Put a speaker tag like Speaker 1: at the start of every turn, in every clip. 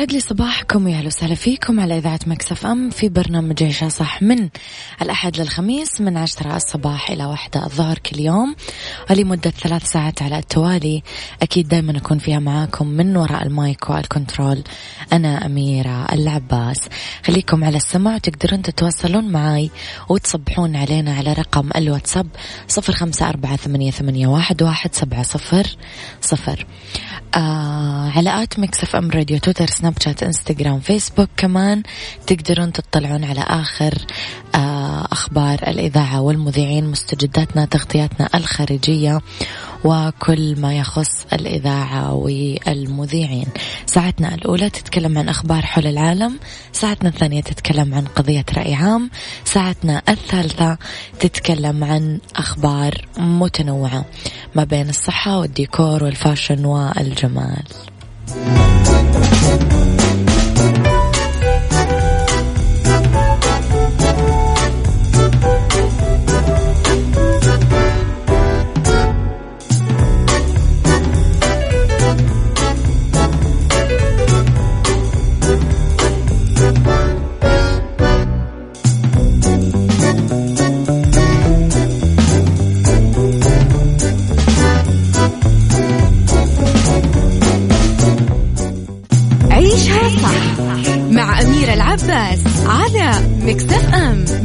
Speaker 1: يسعد لي صباحكم أهلا وسهلا فيكم على إذاعة Mix FM في برنامج عيشها صح من الأحد للخميس من عشرة الصباح إلى واحدة الظهر كل يوم. ولمدة ثلاث ساعات على التوالي. أكيد دائما أكون فيها معاكم من وراء ال mic وال control أنا أميرة العباس. خليكم على السمع وتقدرون تتواصلون معي وتصبحون علينا على رقم الواتساب صفر أربعة ثمانية, ثمانية واحد, واحد سبعة صفر صفر. آه على at Mix FM Radio تويتر سناب شات إنستغرام فيسبوك كمان. تقدرون تطلعون على آخر آه أخبار الإذاعة والمذيعين مستجداتنا تغطياتنا الخارجية وكل ما يخص الإذاعة والمذيعين. ساعتنا الأولى تتكلم عن أخبار حول العالم. ساعتنا الثانية تتكلم عن قضية رأي عام. ساعتنا الثالثة تتكلم عن أخبار متنوعة ما بين الصحة والديكور والفاشن والجمال.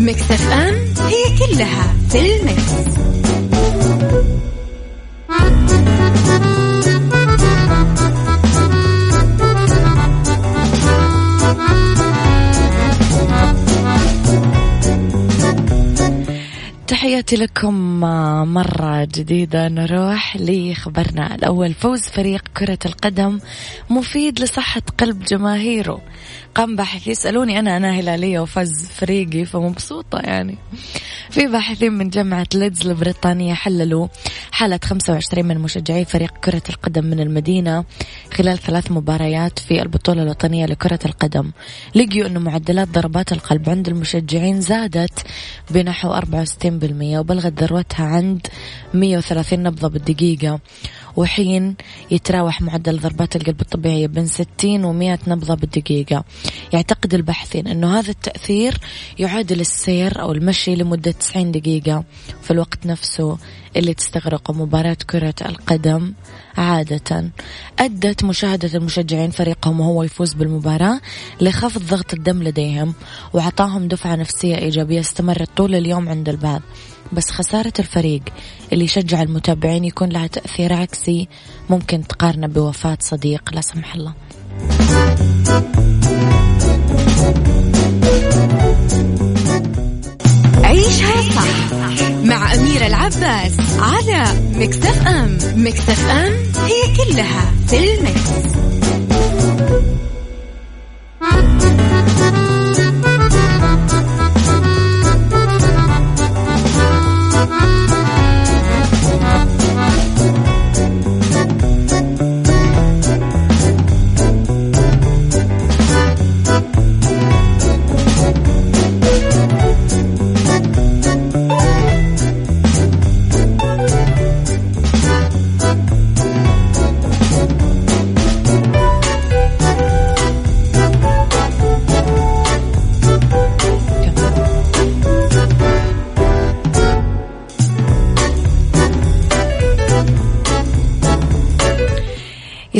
Speaker 2: أم مكتف أم
Speaker 1: تحياتي لكم مرة جديدة. نروح لخبرنا. الأول فوز فريق كرة القدم مفيد لصحة قلب جماهيره. قام باحث يسألوني أنا أنا هلالية وفاز فريقي فمبسوطة يعني. في باحثين من جامعة ليدز البريطانية حللوا حالة 25 من مشجعي فريق كرة القدم من المدينة. خلال ثلاث مباريات في البطولة الوطنية لكرة القدم. لقيوا أن معدلات ضربات القلب عند المشجعين زادت بنحو 64% وبلغت ذروتها عند 130 نبضة بالدقيقة. وحين يتراوح معدل ضربات القلب الطبيعية بين 60 و 100 نبضة بالدقيقة. يعتقد الباحثين أنه هذا التأثير يعادل السير أو المشي لمدة 90 دقيقة. في الوقت نفسه اللي تستغرقه مباراة كرة القدم عادة. أدت مشاهدة المشجعين فريقهم وهو يفوز بالمباراة لخفض ضغط الدم لديهم وعطاهم دفعة نفسية إيجابية استمرت طول اليوم عند البعض. بس خسارة الفريق اللي يشجع المتابعين يكون لها تأثير عكسي ممكن تقارنه بوفاة صديق لا سمح الله.
Speaker 2: عيشها صح مع أميرة العباس على
Speaker 1: أم. Mix FM هي كلها في ال mix.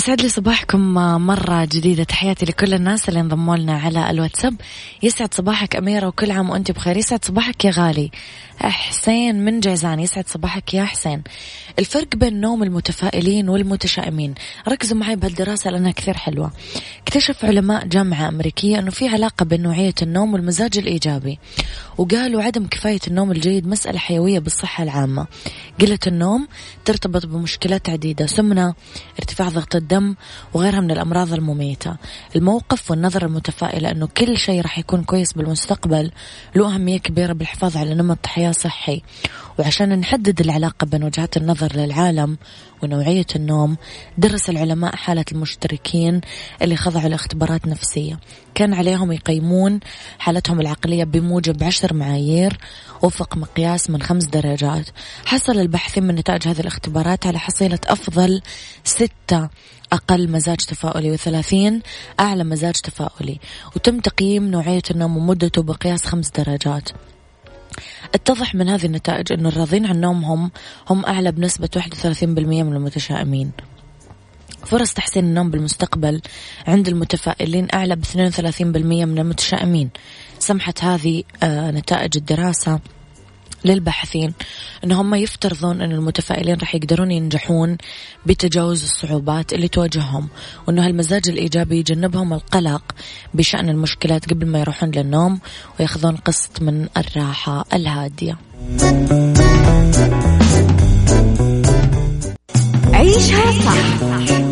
Speaker 1: يسعد لي صباحكم مرة جديدة. تحياتي لكل الناس اللي انضموا لنا على الواتساب. يسعد صباحك أميرة وكل عام وأنت بخير. يسعد صباحك يا غالي. حسين من جيزان. يسعد صباحك يا حسين. الفرق بين نوم المتفائلين والمتشائمين. ركزوا معي بهالدراسة لأنها كثير حلوة. اكتشف علماء جامعة أمريكية أنه في علاقة بين نوعية النوم والمزاج الإيجابي. وقالوا عدم كفاية النوم الجيد مسألة حيوية بالصحة العامة. قلة النوم ترتبط بمشكلات عديدة. سمنة ارتفاع ضغط الدم وغيرها من الأمراض المميتة. الموقف والنظرة المتفائلة أنه كل شيء راح يكون كويس بالمستقبل له أهمية كبيرة بالحفاظ على نمط حياة صحي. وعشان نحدد العلاقة بين وجهات النظر للعالم ونوعية النوم درس العلماء حالة المشتركين اللي خضعوا لاختبارات نفسية. كان عليهم يقيمون حالتهم العقلية بموجب عشر معايير وفق مقياس من خمس درجات. حصل الباحثين من نتائج هذه الاختبارات على حصيلة أفضل ستة أقل مزاج تفاؤلي وثلاثين أعلى مزاج تفاؤلي. وتم تقييم نوعية النوم ومدته بقياس خمس درجات. اتضح من هذه النتائج أن الراضين عن نومهم هم أعلى بنسبة 31% من المتشائمين. فرص تحسين النوم بالمستقبل عند المتفائلين أعلى ب 32% من المتشائمين. سمحت هذه آه، نتائج الدراسة للباحثين إن هم يفترضون إن المتفائلين راح يقدرون ينجحون بتجاوز الصعوبات اللي تواجههم وإنه هالمزاج الإيجابي يجنبهم القلق بشأن المشكلات قبل ما يروحون للنوم ويأخذون قسط من الراحة الهادية. عيشها صح.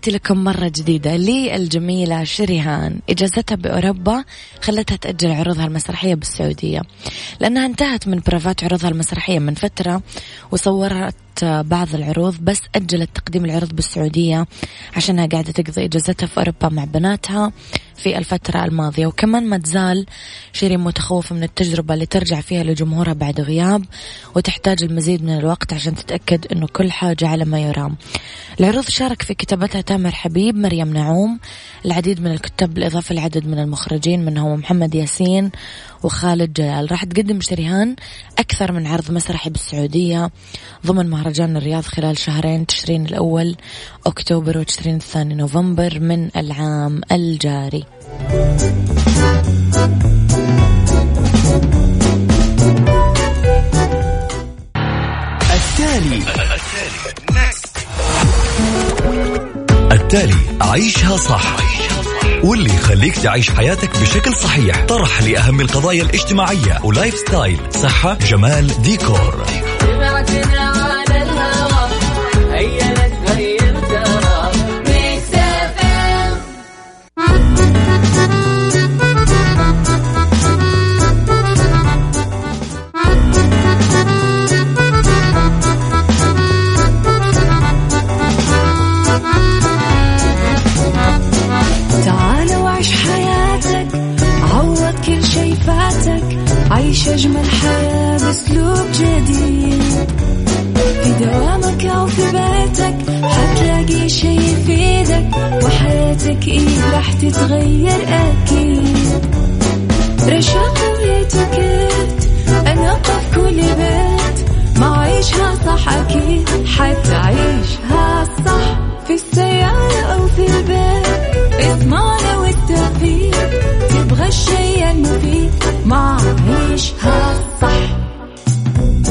Speaker 3: تحياتي لكم مرة جديدة لي الجميلة شريهان. إجازتها بأوروبا خلتها تأجل عروضها المسرحية بالسعودية. لأنها انتهت من برافات عروضها المسرحية من فترة وصورت بعض العروض بس أجلت تقديم العروض بالسعودية عشانها قاعدة تقضي إجازتها في أوروبا مع بناتها في الفترة الماضية. وكمان ما تزال شيرين متخوفة من التجربة اللي ترجع فيها لجمهورها بعد غياب وتحتاج المزيد من الوقت عشان تتأكد أنه كل حاجة على ما يرام. العروض شارك في كتابتها تامر حبيب مريم نعوم العديد من الكتاب بالإضافة لعدد من المخرجين منهم محمد ياسين وخالد جلال. راح تقدم شريهان أكثر من عرض مسرحي بالسعودية ضمن مهرجان الرياض خلال شهرين تشرين الأول أكتوبر وتشرين الثاني نوفمبر من العام الجاري.
Speaker 4: التالي. التالي عيشها صح. واللي يخليك تعيش حياتك بشكل صحيح. طرح لأهم القضايا الاجتماعية. و lifestyle صحة جمال ديكور.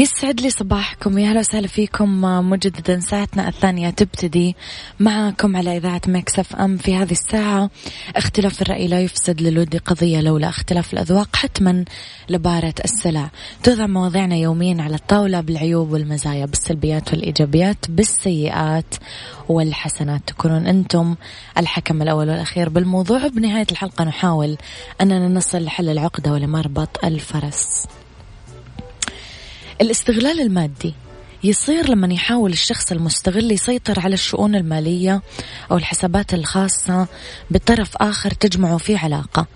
Speaker 1: يسعد لي صباحكم يا هلا وسهلا فيكم مجددا ساعتنا الثانية تبتدي معكم على إذاعة Mix FM في هذه الساعة. اختلاف الرأي لا يفسد للود قضية لولا اختلاف الأذواق حتما لبارة السلع. توضع مواضيعنا يوميا على الطاولة بالعيوب والمزايا بالسلبيات والإيجابيات بالسيئات والحسنات. تكونون أنتم الحكم الأول والأخير بالموضوع. بنهاية الحلقة نحاول أننا نصل لحل العقدة ولمربط الفرس. الاستغلال المادي يصير لما يحاول الشخص المستغل يسيطر على الشؤون المالية أو الحسابات الخاصة بطرف آخر تجمعه في علاقة.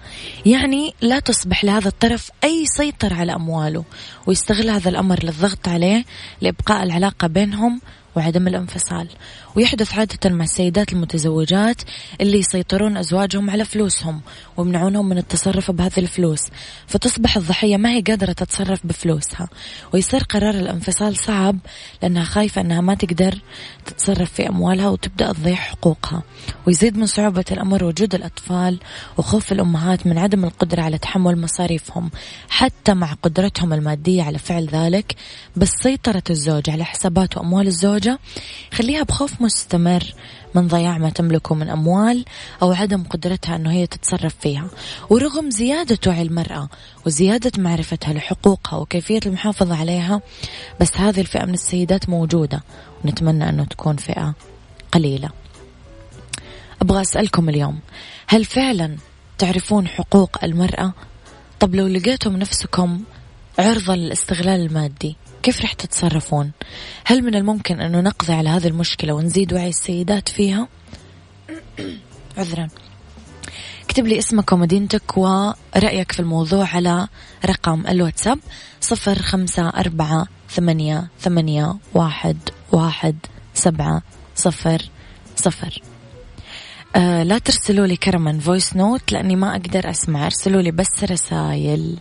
Speaker 1: يعني لا تصبح لهذا الطرف أي سيطرة على أمواله ويستغل هذا الأمر للضغط عليه لإبقاء العلاقة بينهم وعدم الانفصال. ويحدث عادة مع السيدات المتزوجات اللي يسيطرون أزواجهم على فلوسهم ويمنعونهم من التصرف بهذه الفلوس. فتصبح الضحية ما هي قادرة تتصرف بفلوسها. ويصير قرار الانفصال صعب لأنها خايفة أنها ما تقدر تتصرف في أموالها وتبدأ تضيع حقوقها. ويزيد من صعوبة الأمر وجود الأطفال وخوف الأمهات من عدم القدرة على تحمل مصاريفهم حتى مع قدرتهم المادية على فعل ذلك. بس سيطرة الزوج على حسابات وأموال الزوجة خليها بخوف مستمر من ضياع ما تملكه من أموال أو عدم قدرتها أنه هي تتصرف فيها ورغم زيادة وعي المرأة وزيادة معرفتها لحقوقها وكيفية المحافظة عليها بس هذه الفئة من السيدات موجودة ونتمنى أنه تكون فئة قليلة أبغى أسألكم اليوم هل فعلا تعرفون حقوق المرأة؟ طب لو لقيتم نفسكم عرضة للاستغلال المادي كيف رح تتصرفون؟ هل من الممكن أنه نقضي على هذه المشكلة ونزيد وعي السيدات فيها؟ عذرا. اكتب لي اسمك ومدينتك ورأيك في الموضوع على رقم الواتساب صفر خمسة أربعة ثمانية ثمانية واحد واحد سبعة صفر صفر. آه لا ترسلوا لي كرما voice note لأني ما أقدر أسمع. ارسلوا لي بس رسائل.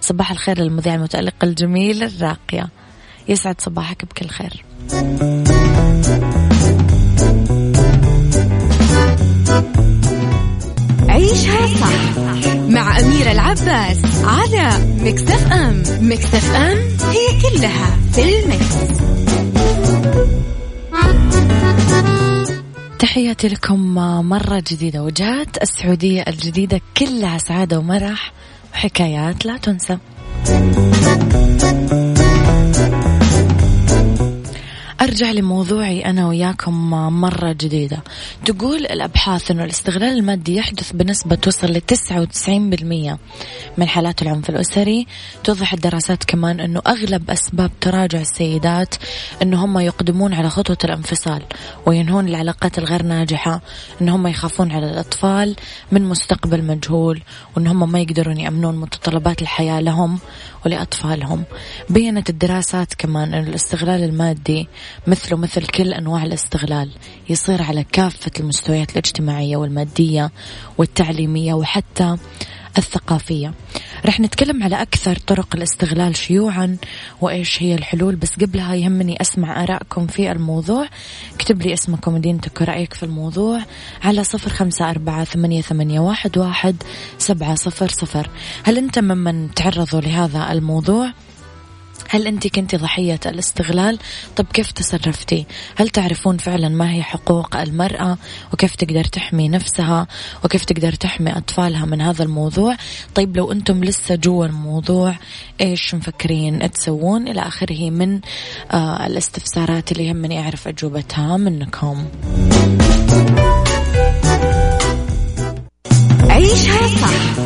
Speaker 1: صباح الخير للمذيع المتألق الجميل الراقية. يسعد صباحك بكل خير.
Speaker 2: عيشها صح مع أميرة العباس على مكتف أم مكتف أم هي كلها في المكس.
Speaker 1: تحياتي لكم مرة جديدة. وجهات السعودية الجديدة كلها سعادة ومرح. وحكايات لا تنسى. أرجع لموضوعي أنا وياكم مرة جديدة. تقول الأبحاث أنه الاستغلال المادي يحدث بنسبة توصل ل 99% من حالات العنف الأسري. توضح الدراسات كمان أنه أغلب أسباب تراجع السيدات أنه هم يقدمون على خطوة الانفصال وينهون العلاقات الغير ناجحة أن هم يخافون على الأطفال من مستقبل مجهول وأن هم ما يقدرون يأمنون متطلبات الحياة لهم. ولأطفالهم بينت الدراسات كمان أن الاستغلال المادي مثله مثل كل أنواع الاستغلال يصير على كافة المستويات الاجتماعية والمادية والتعليمية وحتى الثقافية. رح نتكلم على أكثر طرق الاستغلال شيوعا وإيش هي الحلول بس قبلها يهمني أسمع آرائكم في الموضوع. اكتب لي اسمك ومدينتك ورأيك في الموضوع على صفر خمسة أربعة ثمانية, ثمانية واحد, واحد سبعة صفر صفر. هل أنت ممن تعرضوا لهذا الموضوع؟ هل أنت كنت ضحية الاستغلال؟ طب كيف تصرفتي؟ هل تعرفون فعلا ما هي حقوق المرأة وكيف تقدر تحمي نفسها وكيف تقدر تحمي أطفالها من هذا الموضوع؟ طيب لو أنتم لسه جوا الموضوع إيش مفكرين تسوون إلى آخره من آه الاستفسارات اللي يهمني أعرف أجوبتها منكم
Speaker 2: عيشها صح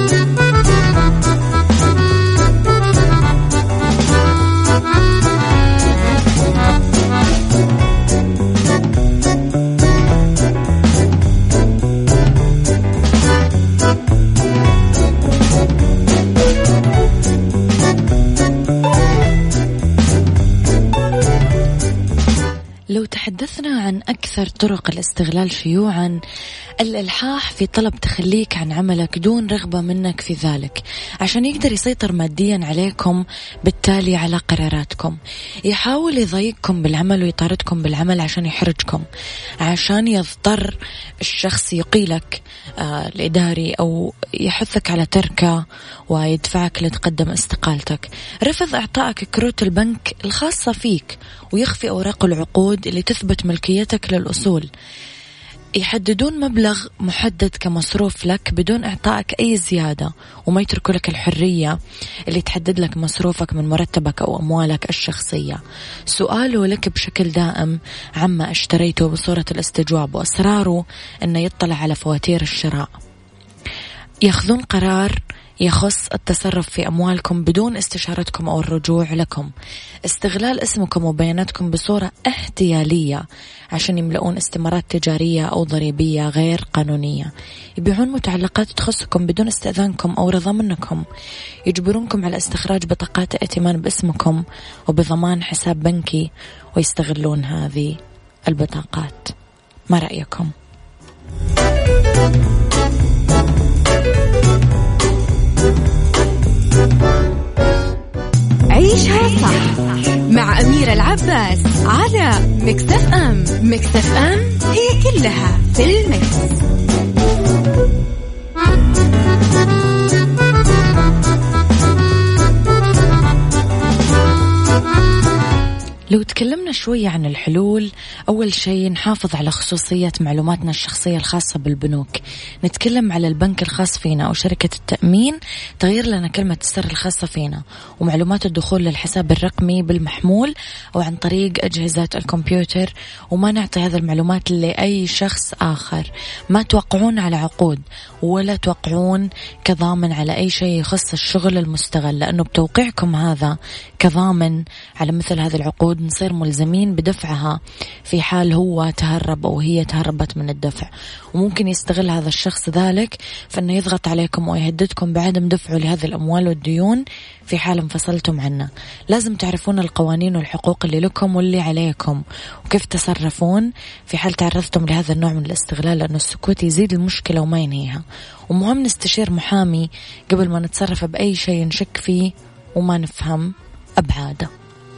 Speaker 1: أكثر طرق الاستغلال شيوعا. الإلحاح في طلب تخليك عن عملك دون رغبة منك في ذلك. عشان يقدر يسيطر ماديا عليكم بالتالي على قراراتكم. يحاول يضايقكم بالعمل ويطاردكم بالعمل عشان يحرجكم. عشان يضطر الشخص يقيلك آه الإداري أو يحثك على تركه ويدفعك لتقدم استقالتك. رفض إعطائك كروت البنك الخاصة فيك ويخفي أوراق العقود اللي تثبت ملكيتك للأصول. يحددون مبلغ محدد كمصروف لك بدون إعطائك أي زيادة وما يتركوا لك الحرية اللي تحدد لك مصروفك من مرتبك أو أموالك الشخصية. سؤاله لك بشكل دائم عما اشتريته بصورة الاستجواب وأسراره أنه يطلع على فواتير الشراء. يأخذون قرار يخص التصرف في أموالكم بدون استشارتكم أو الرجوع لكم. استغلال اسمكم وبياناتكم بصورة احتيالية عشان يملؤون استمارات تجارية أو ضريبية غير قانونية. يبيعون متعلقات تخصكم بدون استئذانكم أو رضا منكم. يجبرونكم على استخراج بطاقات ائتمان باسمكم وبضمان حساب بنكي ويستغلون هذه البطاقات. ما رأيكم؟
Speaker 2: عيشها مع أميرة العباس على مكتف أم مكتف أم هي كلها في المكس.
Speaker 1: لو تكلمنا شوية عن الحلول أول شيء نحافظ على خصوصية معلوماتنا الشخصية الخاصة بالبنوك. نتكلم على البنك الخاص فينا أو شركة التأمين تغير لنا كلمة السر الخاصة فينا ومعلومات الدخول للحساب الرقمي بالمحمول أو عن طريق أجهزة الكمبيوتر وما نعطي هذه المعلومات لأي شخص آخر. ما توقعون على عقود ولا توقعون كضامن على أي شيء يخص الشغل المستغل لأنه بتوقيعكم هذا كضامن على مثل هذه العقود نصير ملزمين بدفعها في حال هو تهرب أو هي تهربت من الدفع. وممكن يستغل هذا الشخص ذلك فإنه يضغط عليكم ويهددكم بعدم دفعه لهذه الأموال والديون في حال انفصلتم عنه. لازم تعرفون القوانين والحقوق اللي لكم واللي عليكم. وكيف تصرفون في حال تعرضتم لهذا النوع من الاستغلال لأنه السكوت يزيد المشكلة وما ينهيها. ومهم نستشير محامي قبل ما نتصرف بأي شيء نشك فيه وما نفهم أبعاده.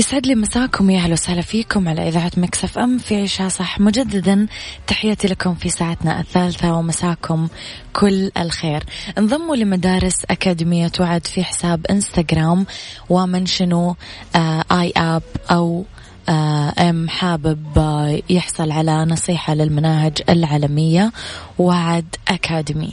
Speaker 1: يسعد لي مساكم يا أهلا وسهلا فيكم على إذاعة مكسف أم في عيشها صح. مجددا تحياتي لكم في ساعتنا الثالثة ومساكم كل الخير. انضموا لمدارس أكاديمية وعد في حساب إنستغرام ومنشنوا آه اي اب أو أم حابب يحصل على نصيحة للمناهج العالمية وعد أكاديمي.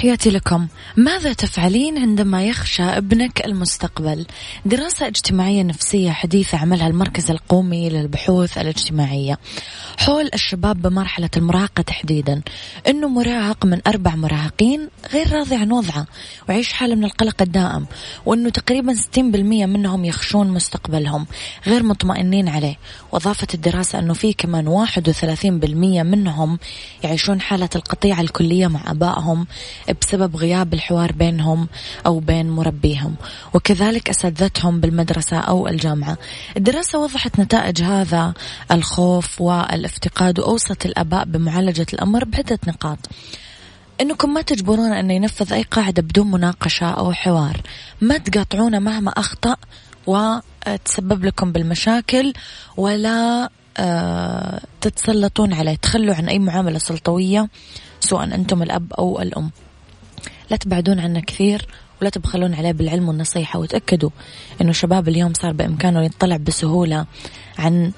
Speaker 1: تحياتي لكم. ماذا تفعلين عندما يخشى ابنك المستقبل؟ دراسة اجتماعية نفسية حديثة عملها المركز القومي للبحوث الاجتماعية. حول الشباب بمرحلة المراهقة تحديدا. أنه مراهق من أربع مراهقين غير راضي عن وضعه ويعيش حالة من القلق الدائم وأنه تقريبا 60% منهم يخشون مستقبلهم غير مطمئنين عليه. وأضافت الدراسة أنه في كمان 31% منهم يعيشون حالة القطيعة الكلية مع أبائهم. بسبب غياب الحوار بينهم أو بين مربيهم. وكذلك أساتذتهم بالمدرسة أو الجامعة. الدراسة وضحت نتائج هذا الخوف والافتقاد وأوصت الآباء بمعالجة الأمر بعدة نقاط. إنكم ما تجبرون انه ينفذ أي قاعدة بدون مناقشة أو حوار. ما تقاطعونه مهما أخطأ وتسبب لكم بالمشاكل ولا آه، تتسلطون عليه. تخلوا عن أي معاملة سلطوية سواء أنتم الأب أو الأم. لا تبعدون عنه كثير ولا تبخلون عليه بالعلم والنصيحة. وتأكدوا أنه شباب اليوم صار بإمكانه يطلع بسهولة عن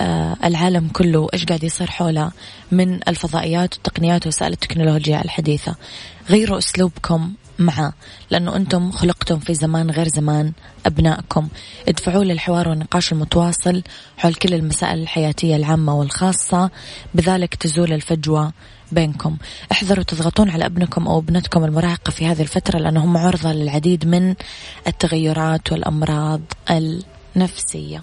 Speaker 1: آه، العالم كله إيش قاعد يصير حوله من الفضائيات والتقنيات ووسائل التكنولوجيا الحديثة. غيروا أسلوبكم معه لأنه أنتم خلقتم في زمان غير زمان أبنائكم. ادفعوا للحوار والنقاش المتواصل حول كل المسائل الحياتية العامة والخاصة. بذلك تزول الفجوة بينكم. احذروا تضغطون على ابنكم أو ابنتكم المراهقة في هذه الفترة لأنهم عرضة للعديد من التغيرات والأمراض النفسية.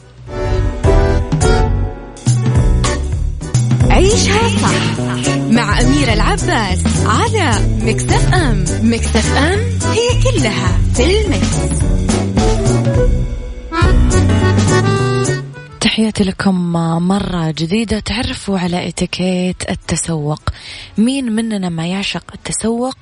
Speaker 2: عيشها صح مع أميرة العباس على مكتف أم. مكتف أم هي كلها في ال mix.
Speaker 1: تحياتي لكم مرة جديدة. تعرفوا على إتيكيت التسوق. مين مننا ما يعشق التسوق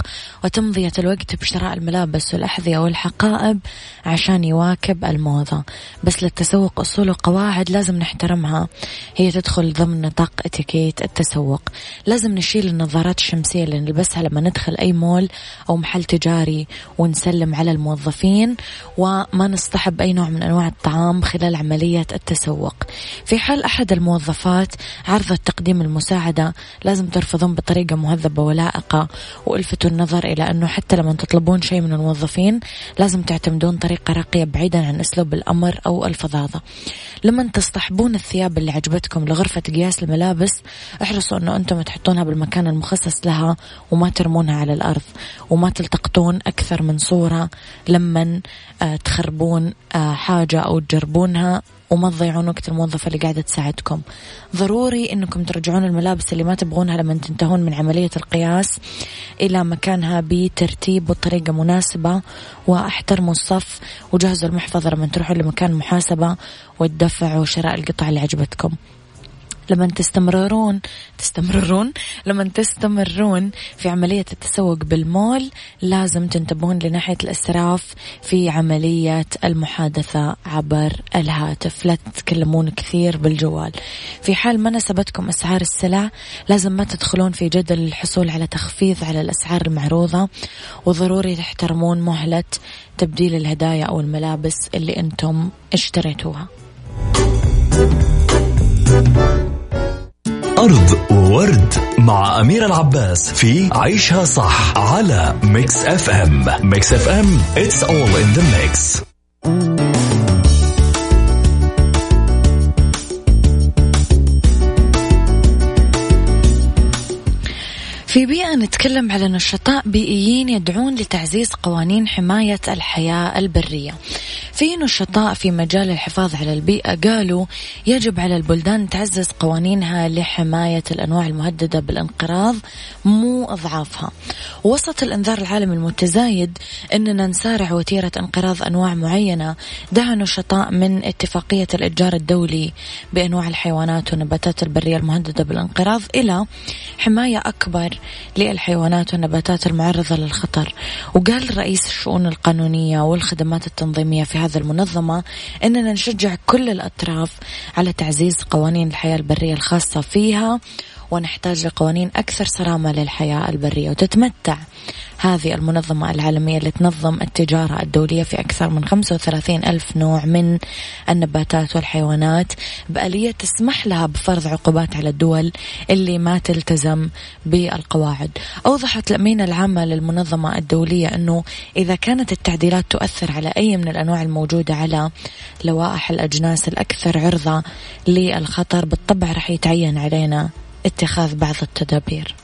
Speaker 1: وتمضية الوقت بشراء الملابس والأحذية والحقائب عشان يواكب الموضة؟ بس للتسوق أصول وقواعد لازم نحترمها. هي تدخل ضمن نطاق إتيكيت التسوق. لازم نشيل النظارات الشمسية اللي نلبسها لما ندخل أي مول أو محل تجاري ونسلم على الموظفين وما نصطحب أي نوع من أنواع الطعام خلال عملية التسوق. في حال أحد الموظفات عرضت تقديم المساعدة لازم ترفضون بطريقة مهذبة ولائقة. والفتوا النظر إلى أنه حتى لما تطلبون شيء من الموظفين لازم تعتمدون طريقة راقية بعيدا عن أسلوب الأمر أو الفظاظة. لما تصطحبون الثياب اللي عجبتكم لغرفة قياس الملابس احرصوا أنه أنتم تحطونها بالمكان المخصص لها وما ترمونها على الأرض. وما تلتقطون أكثر من صورة لما آه، تخربون آه، حاجة أو تجربونها. وما تضيعون وقت الموظفة اللي قاعدة تساعدكم. ضروري أنكم ترجعون الملابس اللي ما تبغونها لما تنتهون من عملية القياس إلى مكانها بترتيب وطريقة مناسبة واحترموا الصف وجهزوا المحفظة لما تروحوا لمكان محاسبة والدفع وشراء القطع اللي عجبتكم. لما تستمرون تستمرون لما تستمرون في عملية التسوق بالمول لازم تنتبهون لناحية الإسراف في عملية المحادثة عبر الهاتف. لا تتكلمون كثير بالجوال. في حال ما نسبتكم أسعار السلع لازم ما تدخلون في جدل الحصول على تخفيض على الأسعار المعروضة وضروري تحترمون مهلة تبديل الهدايا أو الملابس اللي أنتم اشتريتوها.
Speaker 4: أرض وورد مع أمير العباس في عيشها صح على Mix FM Mix FM it's all in the mix.
Speaker 1: في بيئة نتكلم على نشطاء بيئيين يدعون لتعزيز قوانين حماية الحياة البرية. في نشطاء في مجال الحفاظ على البيئة قالوا يجب على البلدان تعزز قوانينها لحماية الأنواع المهددة بالانقراض مو أضعافها. وسط الإنذار العالمي المتزايد أننا نسارع وتيرة انقراض أنواع معينة دعا نشطاء من اتفاقية الإتجار الدولي بأنواع الحيوانات والنباتات البرية المهددة بالانقراض إلى حماية أكبر للحيوانات والنباتات المعرضة للخطر. وقال رئيس الشؤون القانونية والخدمات التنظيمية في هذا المنظمة أننا نشجع كل الأطراف على تعزيز قوانين الحياة البرية الخاصة فيها ونحتاج لقوانين أكثر صرامة للحياة البرية وتتمتع. هذه المنظمة العالمية اللي تنظم التجارة الدولية في أكثر من 35 ألف نوع من النباتات والحيوانات بآلية تسمح لها بفرض عقوبات على الدول اللي ما تلتزم بالقواعد. أوضحت الأمينة العامة للمنظمة الدولية أنه إذا كانت التعديلات تؤثر على أي من الأنواع الموجودة على لوائح الأجناس الأكثر عرضة للخطر بالطبع رح يتعين علينا اتخاذ بعض التدابير.